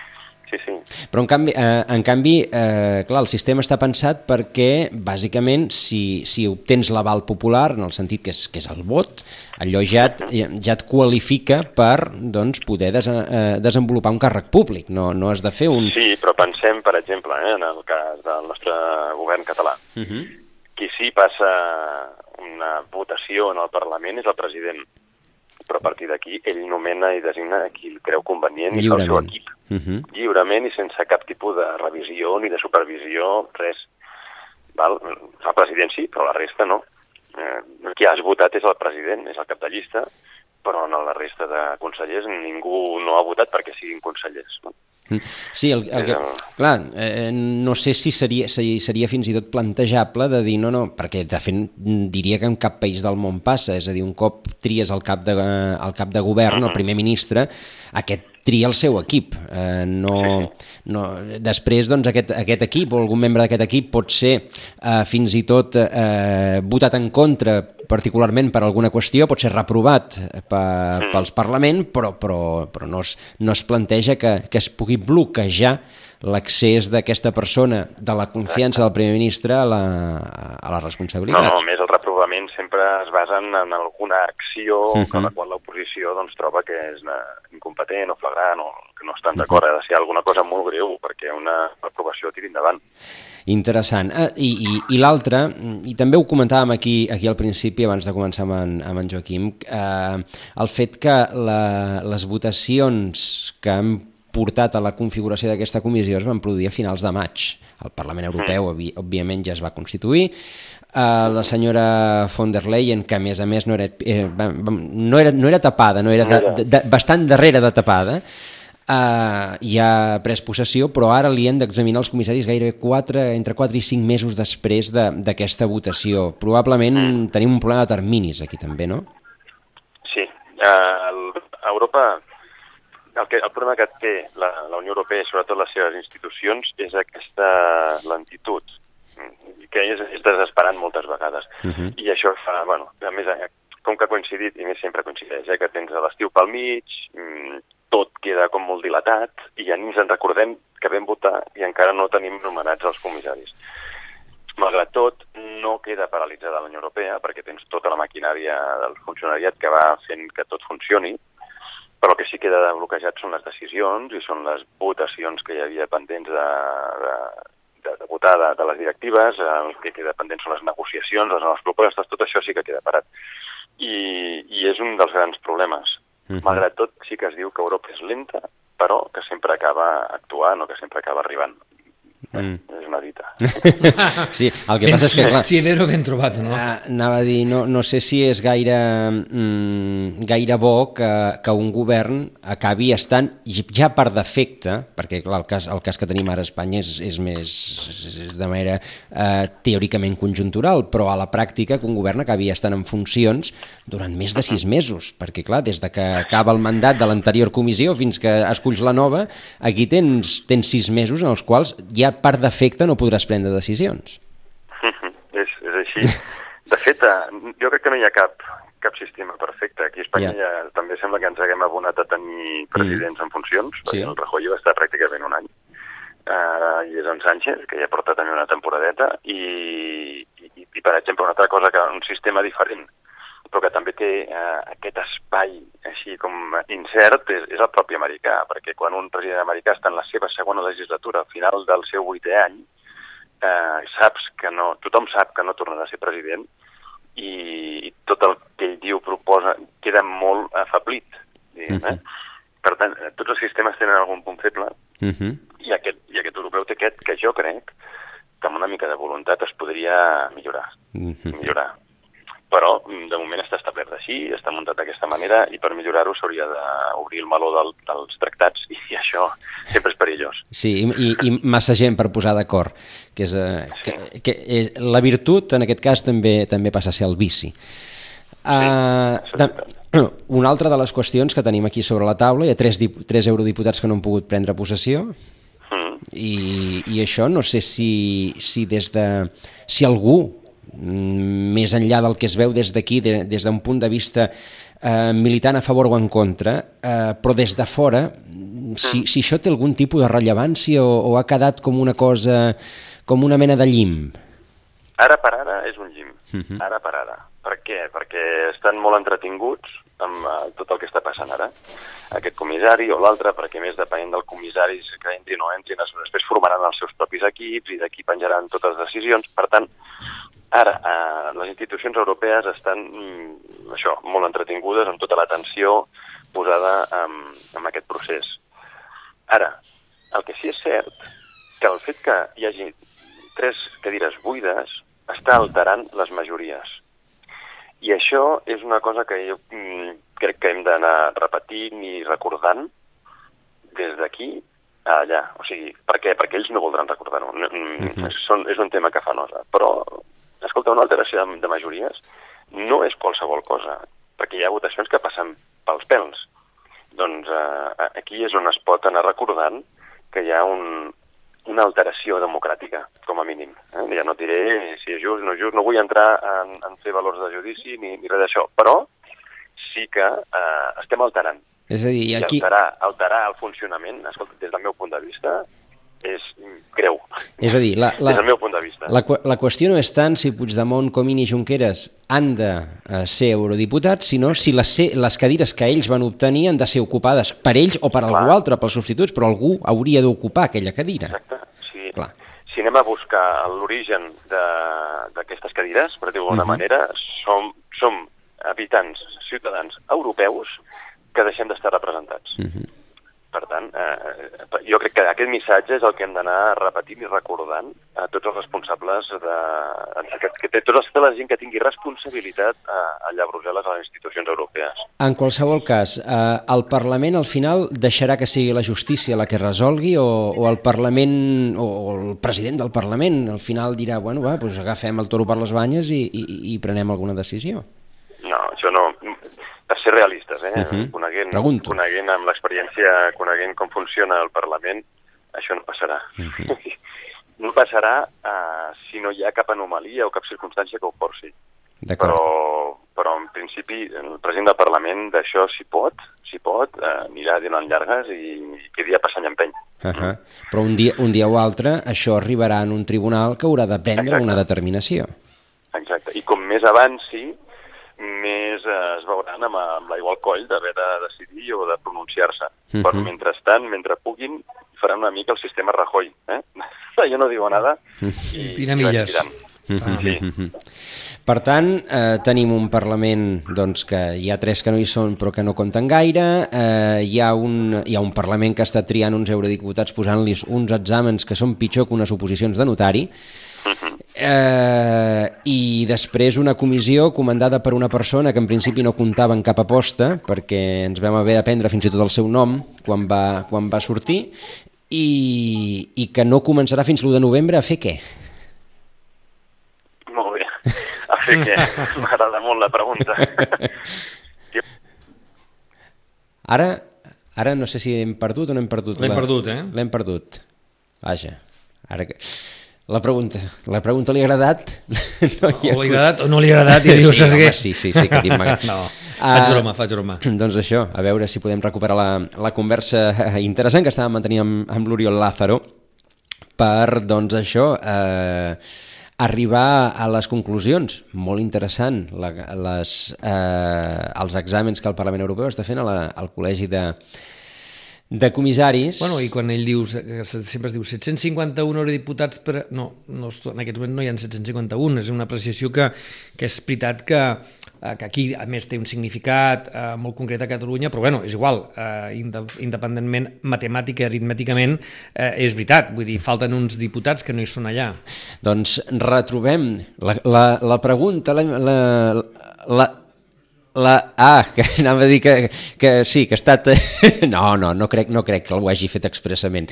[SPEAKER 5] sí, sí.
[SPEAKER 1] Però en canvi, eh, en canvi eh, clar, el sistema està pensat perquè, bàsicament, si, si obtens l'aval popular, en el sentit que és, que és el vot, allò ja et, ja et qualifica per doncs, poder des, eh, desenvolupar un càrrec públic, no, no has de fer un...
[SPEAKER 5] Sí, però pensem, per exemple, eh, en el cas del nostre govern català, uh mhm. -huh. qui sí passa una votació en el Parlament és el president però a partir d'aquí ell nomena i designa qui el creu convenient i el seu equip. Uh -huh. Lliurement i sense cap tipus de revisió ni de supervisió, res. Val? El president sí, però la resta no. eh, qui has votat és el president, és el cap de llista, però en la resta de consellers ningú no ha votat perquè siguin consellers. No?
[SPEAKER 1] Sí, el, el que, clar, eh, no sé si seria, si seria fins i tot plantejable de dir no, no, perquè de fet diria que en cap país del món passa, és a dir, un cop tries el cap de, el cap de govern, el primer ministre, aquest tria el seu equip. Eh, no, no, després, doncs, aquest, aquest equip o algun membre d'aquest equip pot ser eh, fins i tot eh, votat en contra particularment per alguna qüestió, pot ser reprovat per, pels Parlament, però, però, però no, es, no es planteja que, que es pugui bloquejar l'accés d'aquesta persona de la confiança del primer ministre a la, a la responsabilitat.
[SPEAKER 5] No, no, més el reprovament sempre es basen en alguna acció uh -huh. amb la qual l'oposició doncs, troba que és incompetent o flagrant o que no estan d'acord. Uh -huh. Ha de ser alguna cosa molt greu perquè una reprovació tiri endavant.
[SPEAKER 1] Interessant. Ah, I i, i l'altre, i també ho comentàvem aquí, aquí al principi, abans de començar amb en, amb en Joaquim, eh, el fet que la, les votacions que han portat a la configuració d'aquesta comissió es van produir a finals de maig. El Parlament Europeu, mm. òbviament, ja es va constituir. Uh, la senyora von der Leyen, que a més a més no era, eh, no era, no era tapada, no era de, de, bastant darrere de tapada, uh, ja ha pres possessió, però ara li han d'examinar els comissaris gairebé 4, entre 4 i 5 mesos després d'aquesta de, votació. Probablement mm. tenim un problema de terminis aquí també, no?
[SPEAKER 5] Sí. Uh, Europa el, que, el problema que té la, la Unió Europea i sobretot les seves institucions és aquesta lentitud que és, és desesperant moltes vegades. Uh mhm. -huh. I això fa, bueno, a més, com que ha coincidit, i més sempre coincideix, eh, que tens l'estiu pel mig, mm, tot queda com molt dilatat, i ja ni ens en recordem que vam votar i encara no tenim nomenats els comissaris. Malgrat tot, no queda paralitzada la Unió Europea, perquè tens tota la maquinària del funcionariat que va fent que tot funcioni, però el que sí que queda bloquejat són les decisions i són les votacions que hi havia pendents de, de, de, de votar de, de les directives, el que queda pendent són les negociacions, les noves propostes, tot això sí que queda parat. I, i és un dels grans problemes. Uh mhm. -huh. Malgrat tot, sí que es diu que Europa és lenta, però que sempre acaba actuant o que sempre acaba arribant. Mm. És una dita. <laughs>
[SPEAKER 1] sí, el que passa és que... Clar,
[SPEAKER 3] sí, ben, ben trobat, no?
[SPEAKER 1] Ah, anava a dir, no, no sé si és gaire, mm, gaire bo que, que un govern acabi estant ja per defecte, perquè clar, el cas, el cas que tenim ara a Espanya és, és més és de manera eh, teòricament conjuntural, però a la pràctica que un govern acabi estant en funcions durant més de sis mesos, perquè clar, des de que acaba el mandat de l'anterior comissió fins que esculls la nova, aquí tens, tens sis mesos en els quals ja per defecte no podràs prendre decisions. <laughs>
[SPEAKER 5] és, és així. De fet, eh, jo crec que no hi ha cap, cap sistema perfecte. Aquí a Espanya ja. ja també sembla que ens haguem abonat a tenir presidents mm. en funcions, sí. perquè el Rajoy va estar pràcticament un any. Uh, i és en Sánchez, que ja porta també una temporadeta, i, i, i per exemple, una altra cosa, que un sistema diferent, però que també té uh, aquest espai així com incert, és, és el propi americà, perquè quan un president americà està en la seva segona legislatura, al final del seu vuitè any, eh, saps que no, tothom sap que no tornarà a ser president i tot el que ell diu, proposa, queda molt afablit. Diguem, uh -huh. eh? Mhm. Per tant, tots els sistemes tenen algun punt feble uh mhm. -huh. i, aquest, i aquest europeu té aquest que jo crec que amb una mica de voluntat es podria millorar. Uh mhm. -huh. millorar però mm, de moment està establert així, està muntat d'aquesta manera i per millorar-ho s'hauria d'obrir el meló del, dels tractats i, això sempre és perillós.
[SPEAKER 1] Sí, i, i, massa gent per posar d'acord, que és eh, sí. que, que eh, la virtut en aquest cas també també passa a ser el vici. Sí, uh, de, <clears throat> una altra de les qüestions que tenim aquí sobre la taula, hi ha tres, tres eurodiputats que no han pogut prendre possessió, mm. i, i això no sé si, si des de... si algú més enllà del que es veu des d'aquí, de, des d'un punt de vista eh, militant a favor o en contra, eh, però des de fora, si, si això té algun tipus de rellevància o, o ha quedat com una cosa, com una mena de llim?
[SPEAKER 5] Ara per ara és un llim, uh mhm. -huh. ara per ara. Per què? Perquè estan molt entretinguts amb uh, tot el que està passant ara. Aquest comissari o l'altre, perquè més depenent del comissari que entrin o entrin, després formaran els seus propis equips i d'aquí penjaran totes les decisions. Per tant, Ara, eh, les institucions europees estan mm, això, molt entretingudes amb tota l'atenció posada en, en aquest procés. Ara, el que sí és cert que el fet que hi hagi tres cadires buides està alterant les majories. I això és una cosa que jo mm, crec que hem d'anar repetint i recordant des d'aquí a allà. O sigui, per què? Perquè ells no voldran recordar-ho. Mm. -hmm. Són, és un tema que fa nosa. Però, escolta, una alteració de, de majories no és qualsevol cosa, perquè hi ha votacions que passen pels pèls. Doncs eh, aquí és on es pot anar recordant que hi ha un, una alteració democràtica, com a mínim. Eh? Ja no diré si és just, no és just, no vull entrar en, en fer valors de judici ni, ni res d'això, però sí que eh, estem alterant.
[SPEAKER 1] És a dir,
[SPEAKER 5] I
[SPEAKER 1] aquí...
[SPEAKER 5] alterar, alterar el funcionament, escolta, des del meu punt de vista, és greu.
[SPEAKER 1] És a dir, la, la,
[SPEAKER 5] Des del meu punt de vista.
[SPEAKER 1] la, la qüestió no és tant si Puigdemont, Comín i Junqueras han de eh, ser eurodiputats, sinó si les, les cadires que ells van obtenir han de ser ocupades per ells o per algú
[SPEAKER 5] Clar.
[SPEAKER 1] altre, pels substituts, però algú hauria d'ocupar aquella cadira.
[SPEAKER 5] Exacte. Si,
[SPEAKER 1] Clar.
[SPEAKER 5] si anem a buscar l'origen de- d'aquestes cadires, per dir-ho d'alguna
[SPEAKER 1] Mhm.
[SPEAKER 5] manera, som, som habitants, ciutadans europeus que deixem d'estar representats.
[SPEAKER 1] Mhm.
[SPEAKER 5] Per tant, eh, jo crec que aquest missatge és el que hem d'anar repetint i recordant a tots els responsables de, que, que té tota la gent que tingui responsabilitat a, allà a Brussel·les, a les institucions europees.
[SPEAKER 1] En qualsevol cas, eh, el Parlament al final deixarà que sigui la justícia la que resolgui o, o el Parlament o, o el president del Parlament al final dirà, bueno, va, doncs agafem el toro per les banyes i, i, i prenem alguna decisió.
[SPEAKER 5] No, això no... Per ser realistes, eh?
[SPEAKER 1] Mhm.
[SPEAKER 5] coneguent,
[SPEAKER 1] Pregunto.
[SPEAKER 5] coneguent amb l'experiència, coneguent com funciona el Parlament, això no passarà.
[SPEAKER 1] Mhm. <laughs>
[SPEAKER 5] no passarà uh, si no hi ha cap anomalia o cap circumstància que ho forci.
[SPEAKER 1] D'acord.
[SPEAKER 5] Però, però en principi el president del Parlament d'això si pot, si pot, uh, anirà donant llargues i, i que dia passa empeny.
[SPEAKER 1] Uh -huh. Però un dia, un dia o altre això arribarà en un tribunal que haurà de prendre
[SPEAKER 5] Exacte.
[SPEAKER 1] una determinació.
[SPEAKER 5] Exacte. I com més avanci, més eh, es veuran amb, amb l'aigua al coll d'haver de decidir o de pronunciar-se.
[SPEAKER 1] Mhm.
[SPEAKER 5] Però mentrestant, mentre puguin, faran una mica el sistema Rajoy. Eh? <laughs> jo no digo nada i,
[SPEAKER 3] Tira
[SPEAKER 5] i vaig
[SPEAKER 3] milles.
[SPEAKER 5] tirant.
[SPEAKER 3] Ah.
[SPEAKER 5] Sí.
[SPEAKER 1] Per tant, eh, tenim un Parlament doncs, que hi ha tres que no hi són però que no compten gaire, eh, hi, ha un, hi ha un Parlament que està triant uns eurodiputats posant-los uns exàmens que són pitjor que unes oposicions de notari, eh, i després una comissió comandada per una persona que en principi no comptava en cap aposta perquè ens vam haver d'aprendre fins i tot el seu nom quan va, quan va sortir i, i que no començarà fins l'1 de novembre a fer què?
[SPEAKER 5] Molt bé. A fer què? <laughs> M'agrada molt la pregunta. <laughs>
[SPEAKER 1] Ara, ara no sé si hem perdut o no hem perdut.
[SPEAKER 3] L'hem
[SPEAKER 1] la-
[SPEAKER 3] perdut, eh?
[SPEAKER 1] L'hem perdut. Vaja. Ara que... La pregunta, la pregunta li ha agradat? <laughs> No hi
[SPEAKER 3] O li ha agradat o no li ha agradat i dius,
[SPEAKER 1] sí, home, sí, sí, sí, que <laughs> m'agrada.
[SPEAKER 3] no,
[SPEAKER 1] Ah,
[SPEAKER 3] faig broma, faig broma. <clears throat>
[SPEAKER 1] Doncs això, a veure si podem recuperar la, la conversa <laughs> interessant que estàvem mantenint amb, amb l'Oriol Lázaro per, doncs això, eh, arribar a les conclusions. Molt interessant, la, les, eh, els exàmens que el Parlament Europeu està fent a la, al Col·legi de, de comissaris.
[SPEAKER 3] Bueno, i quan ell diu, que sempre es diu 751 eurodiputats, per... no, no, en aquests moments no hi ha 751, és una apreciació que, que és veritat que, eh, que aquí, a més, té un significat eh, molt concret a Catalunya, però bueno, és igual, eh, inde independentment, matemàtica, aritmèticament, eh, és veritat, vull dir, falten uns diputats que no hi són allà.
[SPEAKER 1] Doncs retrobem la, la, la pregunta, la, la, la, la, ah, <laughs> que anava a dir que, que sí, que ha estat... <laughs> No, no, no crec, no crec que ho hagi fet expressament.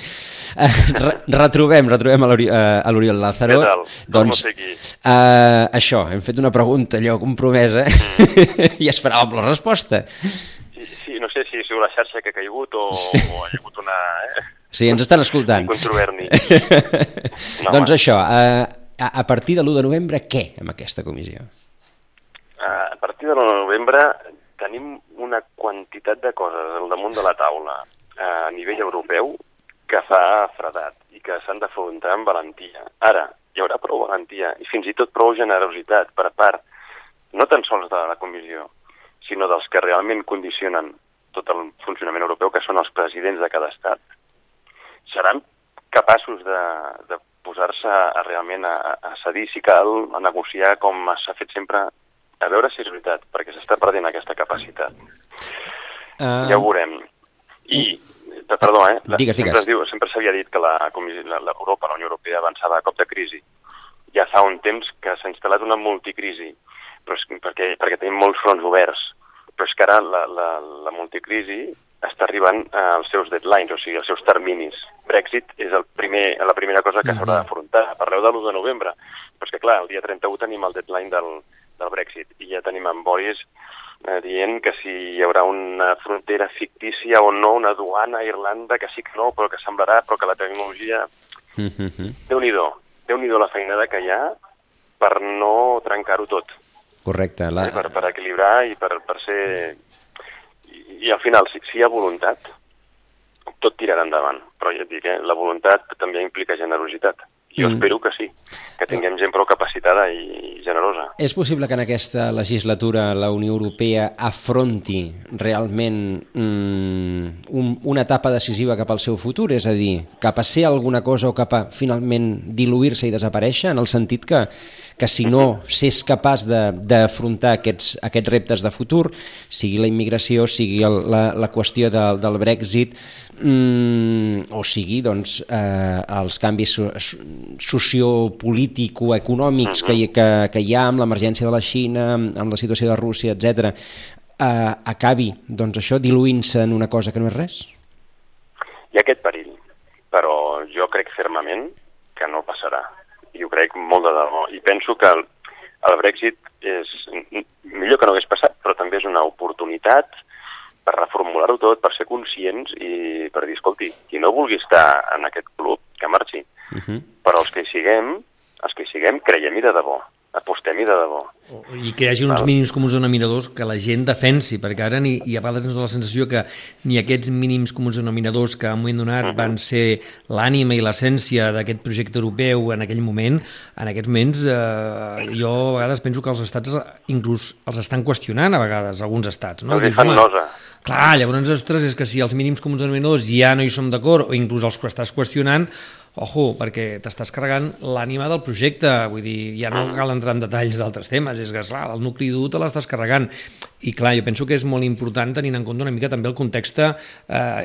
[SPEAKER 1] Eh, Re, retrobem, retrobem a eh, a l'Oriol Lázaro.
[SPEAKER 5] Què tal?
[SPEAKER 1] Doncs, eh, això, hem fet una pregunta allò compromesa <laughs> i esperàvem la resposta.
[SPEAKER 5] Sí, sí, no sé si ha sigut la xarxa que ha caigut o,
[SPEAKER 1] Sí.
[SPEAKER 5] o ha hagut una... Eh?
[SPEAKER 1] Sí, ens estan escoltant.
[SPEAKER 5] Un controverni. No,
[SPEAKER 1] doncs
[SPEAKER 5] home.
[SPEAKER 1] això, eh, a, a partir de l'1 de novembre, què amb aquesta comissió?
[SPEAKER 5] A partir de novembre tenim una quantitat de coses al damunt de la taula eh, a nivell europeu que fa fredat i que s'han d'afrontar amb valentia. Ara, hi haurà prou valentia i fins i tot prou generositat per part no tan sols de la comissió, sinó dels que realment condicionen tot el funcionament europeu, que són els presidents de cada estat. Seran capaços de, de posar-se realment a, a cedir, si cal, a negociar com s'ha fet sempre, a veure si és veritat, perquè s'està perdent aquesta capacitat.
[SPEAKER 1] Uh,
[SPEAKER 5] Ja ho veurem. I, pe- perdó, eh? La,
[SPEAKER 1] Digues,
[SPEAKER 5] sempre
[SPEAKER 1] digues.
[SPEAKER 5] es diu, sempre s'havia dit que la, la, la Europa, la Unió Europea, avançava a cop de crisi. Ja fa un temps que s'ha instal·lat una multicrisi. però és, perquè, perquè tenim molts fronts oberts. Però és que ara la, la, la multicrisi està arribant als seus deadlines, o sigui, als seus terminis. Brexit és el primer, la primera cosa que s'haurà d'afrontar. Parleu de l'1 de novembre, però és que clar, el dia 31 tenim el deadline del, del Brexit i ja tenim en Boris eh, dient que si hi haurà una frontera fictícia o no, una duana a Irlanda, que sí que no, però que semblarà, però que la tecnologia...
[SPEAKER 1] Mm -hmm.
[SPEAKER 5] Déu-n'hi-do, déu nhi déu la feinada que hi ha per no trencar-ho tot.
[SPEAKER 1] Correcte. La...
[SPEAKER 5] Eh, per, per equilibrar i per, per ser... I, I al final, si, si hi ha voluntat, tot tirarà endavant. Però ja et dic, eh, la voluntat també implica generositat. Jo mm. espero que sí, que tinguem gent prou capacitada i generosa.
[SPEAKER 1] És possible que en aquesta legislatura la Unió Europea afronti realment mm, un, una etapa decisiva cap al seu futur? És a dir, cap a ser alguna cosa o cap a finalment diluir-se i desaparèixer, en el sentit que, que si no s'és capaç d'afrontar aquests, aquests reptes de futur, sigui la immigració, sigui el, la, la qüestió de, del Brexit, mm, o sigui doncs, eh, els canvis so sociopolítico-econòmics que, que, que hi ha amb l'emergència de la Xina, amb la situació de Rússia, etc, eh, acabi doncs, això diluint-se en una cosa que no és res?
[SPEAKER 5] Hi ha aquest perill, però jo crec fermament que no passarà. I ho crec molt de debò. I penso que el, el Brexit és millor que no hagués passat, però també és una oportunitat per reformular-ho tot, per ser conscients i per dir, escolti, qui no vulgui estar en aquest club, que marxi. Uh -huh. Però els que hi siguem, els que hi siguem, creiem-hi de debò, apostem-hi de debò.
[SPEAKER 3] I que hi hagi uns mínims comuns denominadors que la gent defensi, perquè ara ni, i a vegades ens dona la sensació que ni aquests mínims comuns denominadors que en un moment donat uh -huh. van ser l'ànima i l'essència d'aquest projecte europeu en aquell moment, en aquests moments eh, jo a vegades penso que els estats inclús els estan qüestionant a vegades, alguns estats. No?
[SPEAKER 5] Dius, fan nosa.
[SPEAKER 3] Clar, llavors, ostres, és que si els mínims comuns denominadors ja no hi som d'acord, o inclús els que estàs qüestionant, ojo, perquè t'estàs carregant l'ànima del projecte, vull dir, ja no cal entrar en detalls d'altres temes, és que, esclar, el nucli dur te l'estàs carregant. I clar, jo penso que és molt important tenint en compte una mica també el context eh,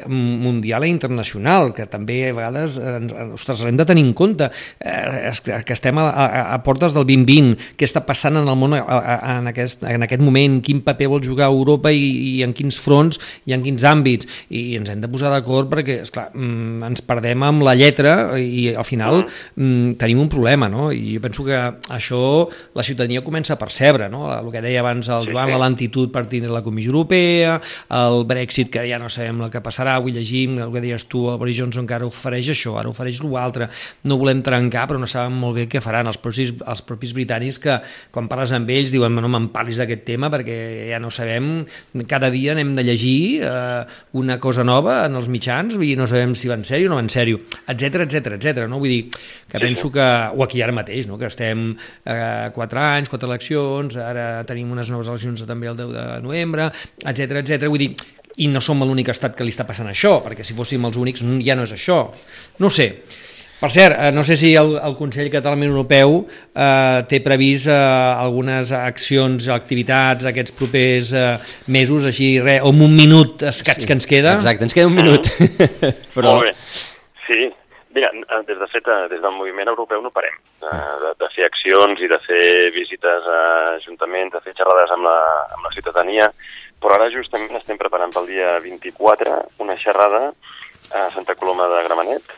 [SPEAKER 3] mundial i internacional, que també a vegades, eh, ostres, l'hem de tenir en compte, eh, que estem a, a, a portes del 2020, què està passant en el món a, a, en, aquest, en aquest moment, quin paper vol jugar Europa i, i en quins fronts i en quins àmbits, i ens hem de posar d'acord perquè, esclar, mm, ens perdem amb la lletra i al final mm, tenim un problema, no? I jo penso que això la ciutadania comença a percebre, no? El que deia abans el Joan, la lentitud per tindre la Comissió Europea, el Brexit, que ja no sabem el que passarà, avui llegim, el que deies tu, el Boris Johnson encara ofereix això, ara ofereix l'altre, no volem trencar, però no sabem molt bé què faran els propis, els propis britànics que quan parles amb ells diuen no me'n parlis d'aquest tema perquè ja no sabem, cada dia anem de llegir eh, una cosa nova en els mitjans i no sabem si va en sèrio o no va en sèrio, etc etc etc. no? Vull dir, que penso que, o aquí ara mateix, no? que estem eh, quatre anys, quatre eleccions, ara tenim unes noves eleccions també el 10 de novembre, etc etc. Vull dir, i no som l'únic estat que li està passant això, perquè si fóssim els únics ja no és això. No sé. Per cert, eh, no sé si el, el Consell Català Europeu eh, té previst eh, algunes accions, activitats aquests propers eh, mesos, així, re, o un minut escaig sí, que ens queda.
[SPEAKER 1] Exacte, ens queda un minut. <laughs>
[SPEAKER 5] Però... Molt bé. Sí, Mira, eh, des de fet, eh, des del moviment europeu no parem de, de, de fer accions i de fer visites a ajuntaments, de fer xerrades amb la, amb la ciutadania, però ara justament estem preparant pel dia 24 una xerrada a Santa Coloma de Gramenet,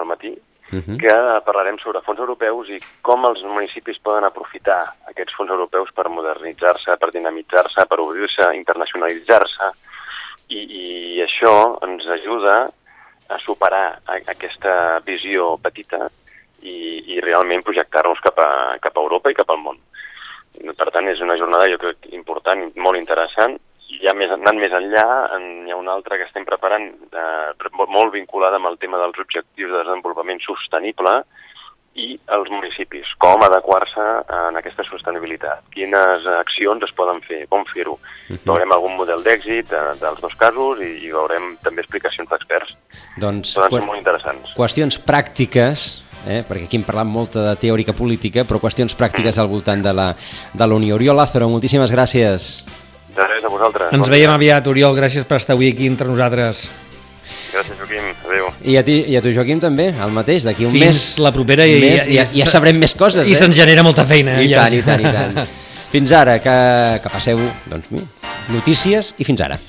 [SPEAKER 5] al matí, uh -huh. que parlarem sobre fons europeus i com els municipis poden aprofitar aquests fons europeus per modernitzar-se, per dinamitzar-se, per obrir-se, internacionalitzar-se, i, i això ens ajuda a superar aquesta visió petita i, i realment projectar-nos cap, a, cap a Europa i cap al món. Per tant, és una jornada, jo crec, important, molt interessant, i ja més, anant més enllà, en, hi ha una altra que estem preparant eh, molt vinculada amb el tema dels objectius de desenvolupament sostenible, i els municipis, com adequar-se en aquesta sostenibilitat, quines accions es poden fer, com fer-ho. Uh mhm. -huh. Veurem algun model d'èxit eh, dels dos casos i, i veurem també explicacions d'experts.
[SPEAKER 1] Doncs,
[SPEAKER 5] són molt interessants.
[SPEAKER 1] Qüestions pràctiques eh? perquè aquí hem parlat molta de teòrica política, però qüestions pràctiques al voltant de la, de la Unió. Oriol Lázaro, moltíssimes gràcies.
[SPEAKER 5] De res, a vosaltres.
[SPEAKER 3] Ens bon veiem dia. aviat, Oriol, gràcies per estar avui aquí entre nosaltres.
[SPEAKER 5] Gràcies, Joaquim. Adéu.
[SPEAKER 1] I a, ti, i a tu, Joaquim, també, el mateix, d'aquí un
[SPEAKER 3] Fins
[SPEAKER 1] mes.
[SPEAKER 3] la propera i,
[SPEAKER 1] mes, i, ja, ja sabrem més coses.
[SPEAKER 3] I
[SPEAKER 1] eh?
[SPEAKER 3] se'n genera molta feina.
[SPEAKER 1] I ja. tant, i tant, i tant. <laughs> Fins ara, que, que passeu doncs, notícies i fins ara.